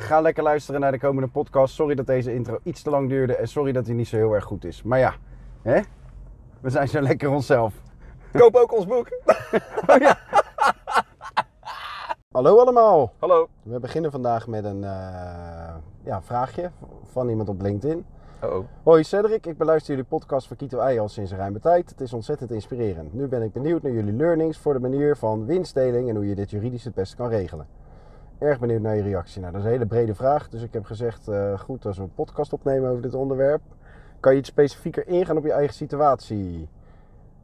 Ga lekker luisteren naar de komende podcast. Sorry dat deze intro iets te lang duurde en sorry dat hij niet zo heel erg goed is. Maar ja, hè? we zijn zo lekker onszelf. Koop ook ons boek. Hallo allemaal. Hallo. We beginnen vandaag met een eh, ja, vraagje van iemand op LinkedIn. Oh, oh. Hoi Cedric, ik beluister jullie podcast van Kito Ei al sinds een ruime tijd. Het is ontzettend inspirerend. Nu ben ik benieuwd naar jullie learnings voor de manier van winstdeling en hoe je dit juridisch het beste kan regelen. Erg benieuwd naar je reactie. Nou, dat is een hele brede vraag, dus ik heb gezegd, eh, goed als we een podcast opnemen over dit onderwerp, kan je iets specifieker ingaan op je eigen situatie.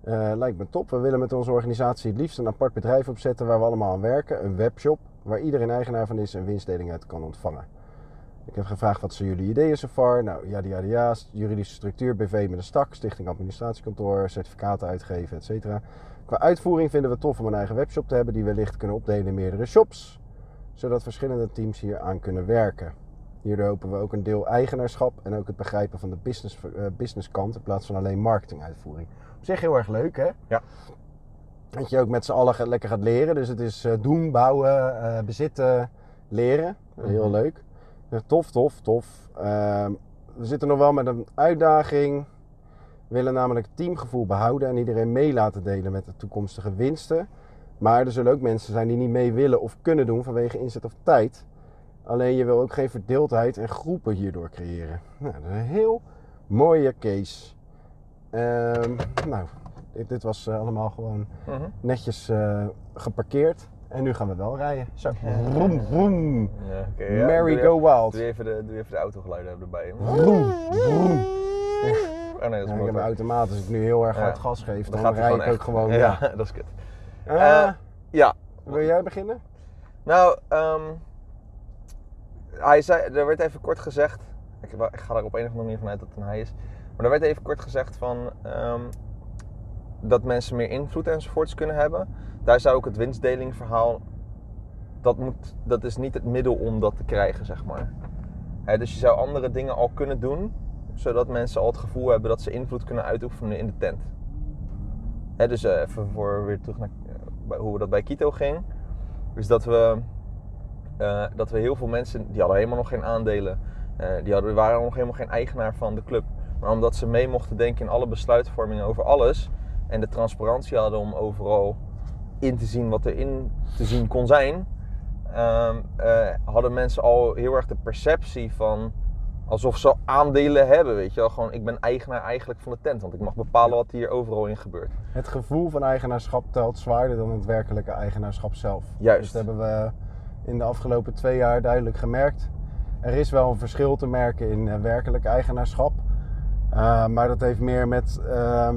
Eh, lijkt me top. We willen met onze organisatie het liefst een apart bedrijf opzetten waar we allemaal aan werken. Een webshop waar iedereen eigenaar van is en winstdeling uit kan ontvangen. Ik heb gevraagd wat zijn jullie ideeën so far. Nou, ja, ja, ja, juridische structuur, BV met een stak, stichting administratiekantoor, certificaten uitgeven, etc. Qua uitvoering vinden we het tof om een eigen webshop te hebben die we licht kunnen opdelen in meerdere shops, zodat verschillende teams hier aan kunnen werken. Hierdoor hopen we ook een deel eigenaarschap en ook het begrijpen van de business, eh, businesskant in plaats van alleen marketinguitvoering. Op zich heel erg leuk, hè? Ja. Dat je ook met z'n allen gaat- lekker gaat leren. Dus het is eh, doen, bouwen, eh, bezitten, leren. Heel Mhm. leuk. Ja, tof, tof, tof. Ehm, we zitten nog wel met een uitdaging. We willen namelijk het teamgevoel behouden en iedereen mee laten delen met de toekomstige winsten. Maar er zullen ook mensen zijn die niet mee willen of kunnen doen vanwege inzet of tijd. Alleen je wil ook geen verdeeldheid en groepen hierdoor creëren. Nou, dat is een heel mooie case. Ehm, nou, dit, dit was eh, allemaal gewoon Mhm. netjes eh, geparkeerd. En nu gaan we wel rijden. Zo. Vroom, vroom. Ja, go wild. Doe even de, doe even de autogeluiden erbij. Vroom, vroom. Oh nee, dat is Ja, ik heb een automaat, als ik nu heel erg hard gas geef, Dan dan, rij ik ook gewoon. Ja, Ja. dat is kut. Eh, Eh, ja, wil jij beginnen? Nou, ehm, hij zei, er werd even kort gezegd, ik, ik ga er op een of andere manier vanuit dat het een hij is, maar er werd even kort gezegd van ehm, dat mensen meer invloed enzovoorts kunnen hebben. Daar zou ook het winstdelingverhaal, dat, moet, dat is niet het middel om dat te krijgen, zeg maar. Dus je zou andere dingen al kunnen doen, zodat mensen al het gevoel hebben dat ze invloed kunnen uitoefenen in de tent. Dus eh, even voor weer terug naar hoe dat bij Kito ging. Dus dat we, eh, dat we heel veel mensen, die hadden helemaal nog geen aandelen. eh, die hadden, waren nog helemaal geen eigenaar van de club. Maar omdat ze mee mochten denken in alle besluitvormingen over alles. En de transparantie hadden om overal in te zien wat er in te zien kon zijn. ehm, eh, hadden mensen al heel erg de perceptie van alsof ze aandelen hebben. Weet je wel, gewoon ik ben eigenaar eigenlijk van de tent. Want ik mag bepalen wat hier overal in gebeurt. Het gevoel van eigenaarschap telt zwaarder dan het werkelijke eigenaarschap zelf. Juist. Dus dat hebben we in de afgelopen twee jaar duidelijk gemerkt. Er is wel een verschil te merken in eh, werkelijk eigenaarschap. Uh, maar dat heeft meer met ehm,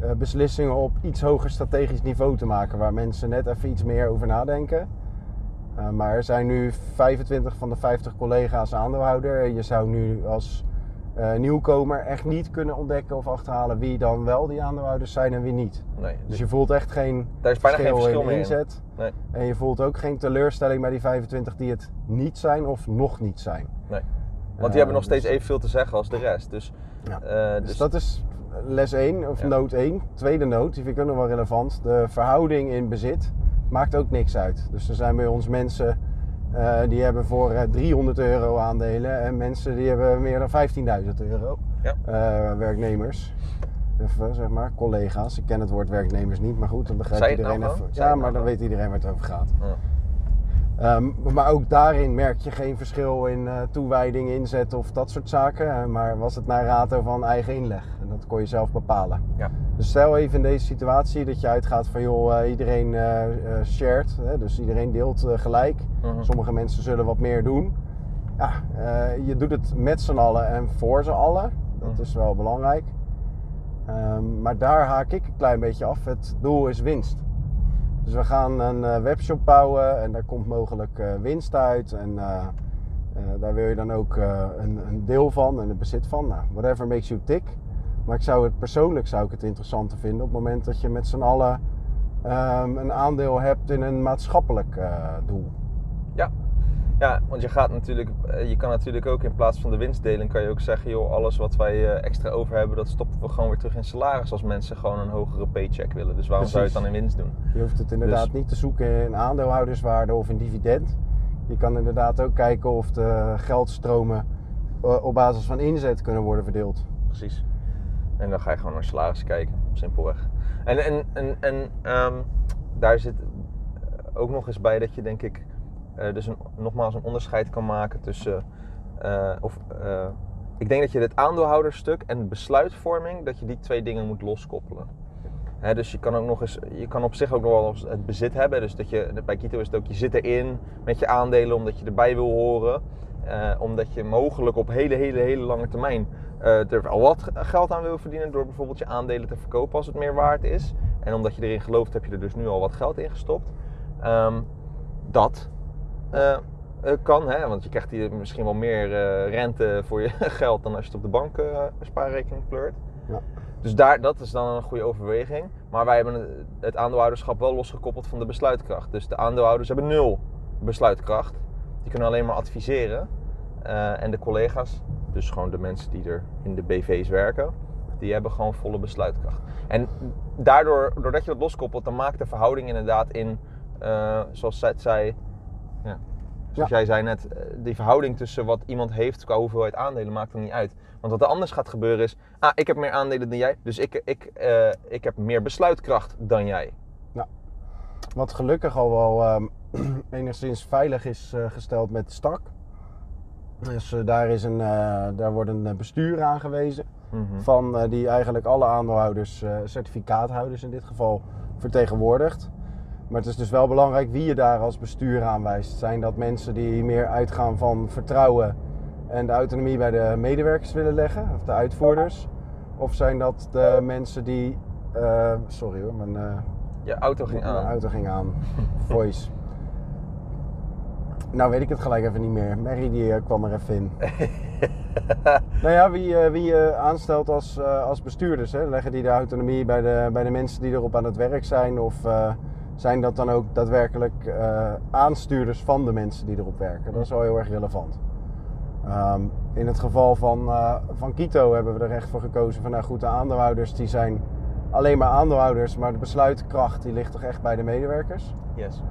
eh, beslissingen op iets hoger strategisch niveau te maken. Waar mensen net even iets meer over nadenken. Uh, maar er zijn nu 25 van de 50 collega's aandeelhouder. Je zou nu als uh, nieuwkomer echt niet kunnen ontdekken of achterhalen wie dan wel die aandeelhouders zijn en wie niet. Nee, Dus je voelt echt geen Daar is bijna geen verschil in inzet. Nee. En je voelt ook geen teleurstelling bij die 25 die het niet zijn of nog niet zijn. Nee. Want die Eh, hebben nog steeds dus- evenveel te zeggen als de rest. Dus, Ja. eh, Dus, dus dat is les 1, of Ja. noot 1. Tweede noot, die vind ik ook nog wel relevant. De verhouding in bezit maakt ook niks uit. Dus er zijn bij ons mensen eh, die hebben voor eh, 300 euro aandelen en mensen die hebben meer dan 15.000 euro. Ja. Eh, werknemers. Even, zeg maar, collega's. Ik ken het woord werknemers niet, maar goed, dan begrijpt iedereen nou even. Ja, maar nou dan weet iedereen waar het over gaat. Ja. Ehm, maar ook daarin merk je geen verschil in eh, toewijding, inzet of dat soort zaken. Eh, maar was het naar rato van eigen inleg. En dat kon je zelf bepalen. Ja. Dus stel even in deze situatie dat je uitgaat van joh, eh, iedereen eh, shared. Hè, dus iedereen deelt gelijk. Mhm. Sommige mensen zullen wat meer doen. Ja, je doet het met z'n allen en voor z'n allen. Dat Mhm. is wel belangrijk. Ehm, maar daar haak ik een klein beetje af. Het doel is winst. Dus we gaan een eh, webshop bouwen en daar komt mogelijk eh, winst uit. En eh, daar wil je dan ook een, een deel van en het bezit van. Nou, whatever makes you tick. Maar ik zou het persoonlijk zou ik het interessanter vinden op het moment dat je met z'n allen ehm, een aandeel hebt in een maatschappelijk doel. Ja. Want je gaat natuurlijk, eh, je kan natuurlijk ook in plaats van de winstdeling kan je ook zeggen, joh, alles wat wij eh, extra over hebben, dat stoppen we gewoon weer terug in salaris als mensen gewoon een hogere paycheck willen. Dus waarom zou je het dan in winst doen? Je hoeft het inderdaad Dus- niet te zoeken in aandeelhouderswaarde of in dividend. Je kan inderdaad ook kijken of de geldstromen eh, op basis van inzet kunnen worden verdeeld. Precies. En dan ga je gewoon naar salaris kijken, simpelweg. En, en, en, en ehm, daar zit ook nog eens bij dat je denk ik dus een, nogmaals een onderscheid kan maken tussen... eh, of, eh, ik denk dat je het aandeelhouderstuk en besluitvorming, dat je die twee dingen moet loskoppelen. Dus je kan ook nog eens, je kan op zich ook nog wel het bezit hebben. Dus dat je, bij Kito is het ook, je zit erin met je aandelen omdat je erbij wil horen. Eh, omdat je mogelijk op hele, hele, hele lange termijn eh, er al wat geld aan wil verdienen door bijvoorbeeld je aandelen te verkopen als het meer waard is. En omdat je erin gelooft, heb je er dus nu al wat geld in gestopt. Ehm, dat eh, eh, kan, hè? want je krijgt hier misschien wel meer eh, rente voor je geld dan als je het op de bank eh, spaarrekening pleurt. Ja. Dus daar, dat is dan een goede overweging. Maar wij hebben het- aandeelhouderschap wel losgekoppeld van de besluitkracht. Dus de aandeelhouders hebben nul besluitkracht. Die kunnen alleen maar adviseren. En de collega's, dus gewoon de mensen die er in de BV's werken, die hebben gewoon volle besluitkracht. En daardoor, doordat je dat loskoppelt, dan maakt de verhouding inderdaad in, zoals Seth zei, ja, zoals Ja. jij zei net, eh, die verhouding tussen wat iemand heeft qua hoeveelheid aandelen maakt er niet uit. Want wat er anders gaat gebeuren is, ah, ik heb meer aandelen dan jij, dus ik, ik, eh, ik heb meer besluitkracht dan jij. Wat gelukkig al wel ehm, enigszins veilig is eh, gesteld met stak. Dus daar, is een, daar wordt een bestuur aangewezen. Mhm. Van die eigenlijk alle aandeelhouders, certificaathouders in dit geval, vertegenwoordigt. Maar het is dus wel belangrijk wie je daar als bestuur aanwijst. Zijn dat mensen die meer uitgaan van vertrouwen en de autonomie bij de medewerkers willen leggen, of de uitvoerders? Of zijn dat de mensen die. eh, sorry hoor, mijn. eh, Je auto ging mijn aan. auto ging aan. Voice. Nou weet ik het gelijk even niet meer. Mary die eh, kwam er even in. nou ja, wie, eh, wie je aanstelt als, eh, als bestuurders. Hè? Leggen die de autonomie bij de, bij de mensen die erop aan het werk zijn? Of eh, zijn dat dan ook daadwerkelijk eh, aanstuurders van de mensen die erop werken? Dat is wel heel erg relevant. Ehm, in het geval van, eh, van Quito hebben we er echt voor gekozen van nou goed, de aandeelhouders die zijn alleen maar aandeelhouders, maar de besluitkracht die ligt toch echt bij de medewerkers. Yes.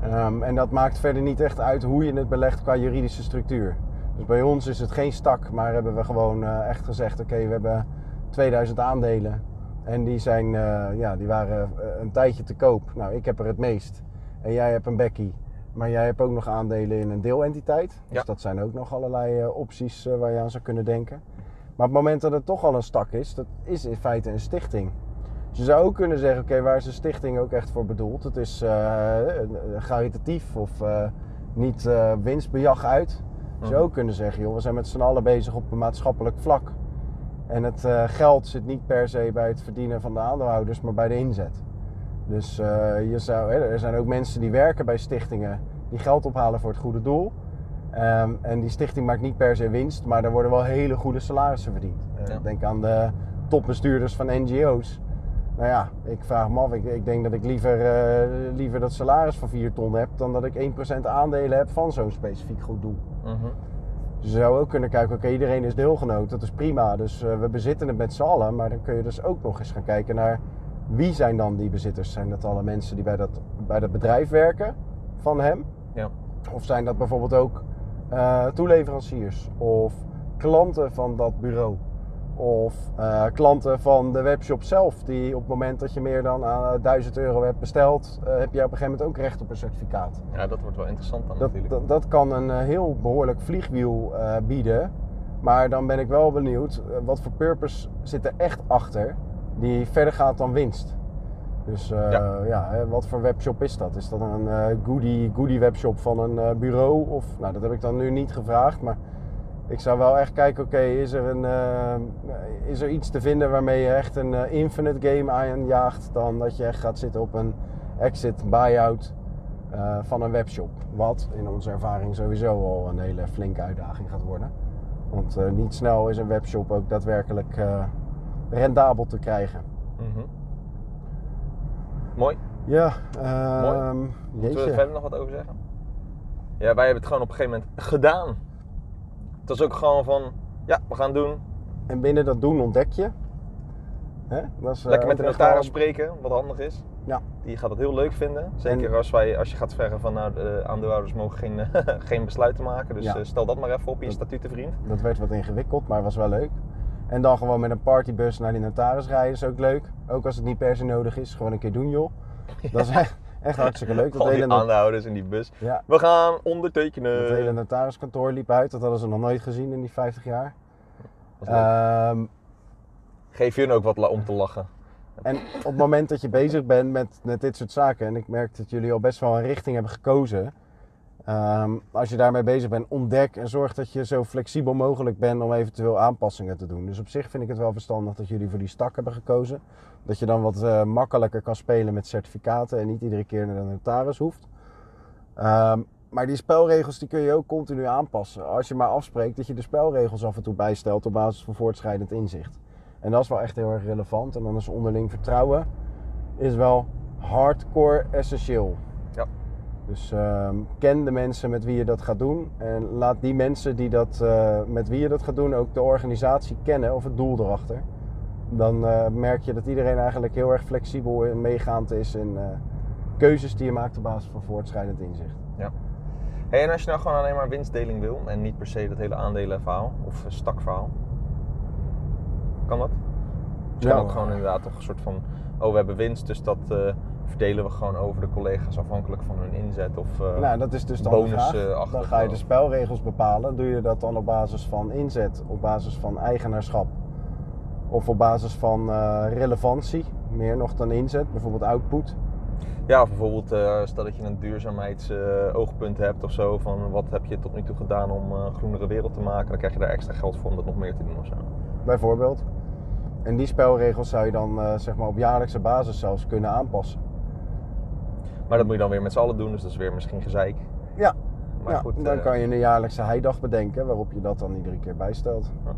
Ehm, en dat maakt verder niet echt uit hoe je het belegt qua juridische structuur. Dus bij ons is het geen stak, maar hebben we gewoon eh, echt gezegd: oké, we hebben 2000 aandelen. En die, zijn, eh, ja, die waren eh, een tijdje te koop. Nou, ik heb er het meest. En jij hebt een bekkie. Maar jij hebt ook nog aandelen in een deelentiteit. Dus Ja. dat zijn ook nog allerlei eh, opties waar je aan zou kunnen denken. Maar op het moment dat het toch al een stak is, dat is in feite een stichting. Dus je zou ook kunnen zeggen, oké, waar is een stichting ook echt voor bedoeld? Het is caritatief of niet winstbejag uit. Je zou Mhm. ook kunnen zeggen, joh, we zijn met z'n allen bezig op een maatschappelijk vlak. En het eh, geld zit niet per se bij het verdienen van de aandeelhouders, maar bij de inzet. Dus eh, je zou, hè, er zijn ook mensen die werken bij stichtingen die geld ophalen voor het goede doel. Ehm, en die stichting maakt niet per se winst, maar er worden wel hele goede salarissen verdiend. Eh, Ja. Denk aan de topbestuurders van NGO's. Nou ja, ik vraag me af. Ik, ik denk dat ik liever, liever dat salaris van 4 ton heb dan dat ik 1% aandelen heb van zo'n specifiek goed doel. Mhm. Je zou ook kunnen kijken, oké, iedereen is deelgenoot, dat is prima. Dus eh, we bezitten het met z'n allen. Maar dan kun je dus ook nog eens gaan kijken naar wie zijn dan die bezitters? Zijn dat alle mensen die bij dat, bij dat bedrijf werken van hem? Ja. Of zijn dat bijvoorbeeld ook eh, toeleveranciers of klanten van dat bureau? Of eh, klanten van de webshop zelf, die op het moment dat je meer dan eh, 1000 euro hebt besteld, eh, heb je op een gegeven moment ook recht op een certificaat. ja, dat wordt wel interessant dan Dat, natuurlijk. dat, dat kan een heel behoorlijk vliegwiel bieden. Maar dan ben ik wel benieuwd, wat voor purpose zit er echt achter die verder gaat dan winst? Dus Ja. wat voor webshop is dat? Is dat een goodie, goodie webshop van een bureau? Of, nou, dat heb ik dan nu niet gevraagd, maar ik zou wel echt kijken, oké, is, er een, eh, is er iets te vinden waarmee je echt een eh, infinite game aanjaagt dan dat je echt gaat zitten op een exit buyout eh, van een webshop. Wat in onze ervaring sowieso al een hele flinke uitdaging gaat worden. Want niet snel is een webshop ook daadwerkelijk rendabel te krijgen. Mhm. Mooi. Ja, ehm Moeten we er verder nog wat over zeggen? Ja, wij hebben het gewoon op een gegeven moment gedaan. Het was ook gewoon van, ja, we gaan doen. En binnen dat doen ontdek je. Hè? Dat is, eh, Lekker met de notaris wel- spreken, wat handig is. Ja. Die gaat dat heel leuk vinden. Zeker En- als, wij, als je gaat zeggen van, nou, de aandeelhouders mogen geen, geen besluiten maken. Dus Ja. eh, stel dat maar even op je Dat- statutenvriend. Dat werd wat ingewikkeld, maar was wel leuk. En dan gewoon met een partybus naar die notaris rijden is ook leuk. Ook als het niet per se nodig is. Gewoon een keer doen, joh. Dat is echt, echt hartstikke leuk. Dat Al die hele, aandeelhouders in die bus. ja, We gaan ondertekenen. dat hele notariskantoor liep uit. Dat hadden ze nog nooit gezien in die 50 jaar. Ehm, Geef hun ook wat om te lachen. en op het moment dat je bezig bent met, met dit soort zaken, en ik merk dat jullie al best wel een richting hebben gekozen. Ehm, als je daarmee bezig bent, ontdek en zorg dat je zo flexibel mogelijk bent om eventueel aanpassingen te doen. Dus op zich vind ik het wel verstandig dat jullie voor die stak hebben gekozen. Dat je dan wat eh, makkelijker kan spelen met certificaten en niet iedere keer naar de notaris hoeft. Ehm, maar die spelregels die kun je ook continu aanpassen. Als je maar afspreekt dat je de spelregels af en toe bijstelt op basis van voortschrijdend inzicht. En dat is wel echt heel erg relevant. En dan is onderling vertrouwen is wel hardcore essentieel. Ja. Dus ehm, ken de mensen met wie je dat gaat doen. En laat die mensen die dat, eh, met wie je dat gaat doen ook de organisatie kennen of het doel erachter. Dan eh, merk je dat iedereen eigenlijk heel erg flexibel en meegaand is in eh, keuzes die je maakt op basis van voortschrijdend inzicht. Hey, en als je nou gewoon alleen maar winstdeling wil en niet per se dat hele aandelenverhaal of stakverhaal, kan dat? Kan Ja. ook gewoon inderdaad toch een soort van, oh we hebben winst, dus dat verdelen we gewoon over de collega's afhankelijk van hun inzet of eh, Nou, dat is dus dan bonus, vraag. eh, achter Dan ga je de spelregels bepalen. Doe je dat dan op basis van inzet, op basis van eigenaarschap? Of op basis van eh, relevantie, meer nog dan inzet, bijvoorbeeld output. Ja, of bijvoorbeeld stel dat je een duurzaamheidsoogpunt hebt of zo, van wat heb je tot nu toe gedaan om een groenere wereld te maken, dan krijg je daar extra geld voor om dat nog meer te doen of zo. bijvoorbeeld. En die spelregels zou je dan zeg maar op jaarlijkse basis zelfs kunnen aanpassen. Maar dat moet je dan weer met z'n allen doen, dus dat is weer misschien gezeik. Ja, Maar ja, goed, dan eh, kan je een jaarlijkse heidag bedenken waarop je dat dan iedere keer bijstelt. Ja.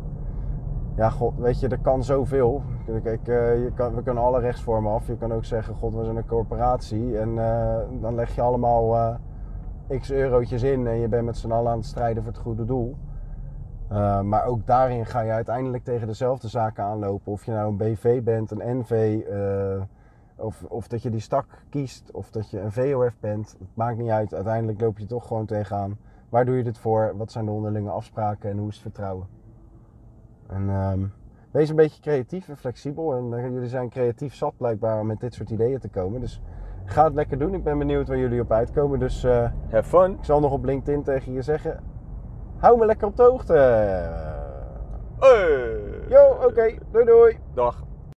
Ja, god, weet je, er kan zoveel. Kijk, eh, je kan, we kunnen alle rechtsvormen af. Je kan ook zeggen, god, we zijn een corporatie. En eh, dan leg je allemaal x eurotjes in en je bent met z'n allen aan het strijden voor het goede doel. Maar ook daarin ga je uiteindelijk tegen dezelfde zaken aanlopen. Of je nou een BV bent, een NV, of, of dat je die stak kiest, of dat je een VOF bent. Het maakt niet uit. Uiteindelijk loop je toch gewoon tegenaan. Waar doe je dit voor? Wat zijn de onderlinge afspraken en hoe is het vertrouwen? En ehm, wees een beetje creatief en flexibel. En eh, jullie zijn creatief zat blijkbaar om met dit soort ideeën te komen. Dus ga het lekker doen. Ik ben benieuwd waar jullie op uitkomen. Dus eh, Have fun! ik zal nog op LinkedIn tegen je zeggen. Hou me lekker op de hoogte. Hey. Yo, oké. Doei doei. Dag.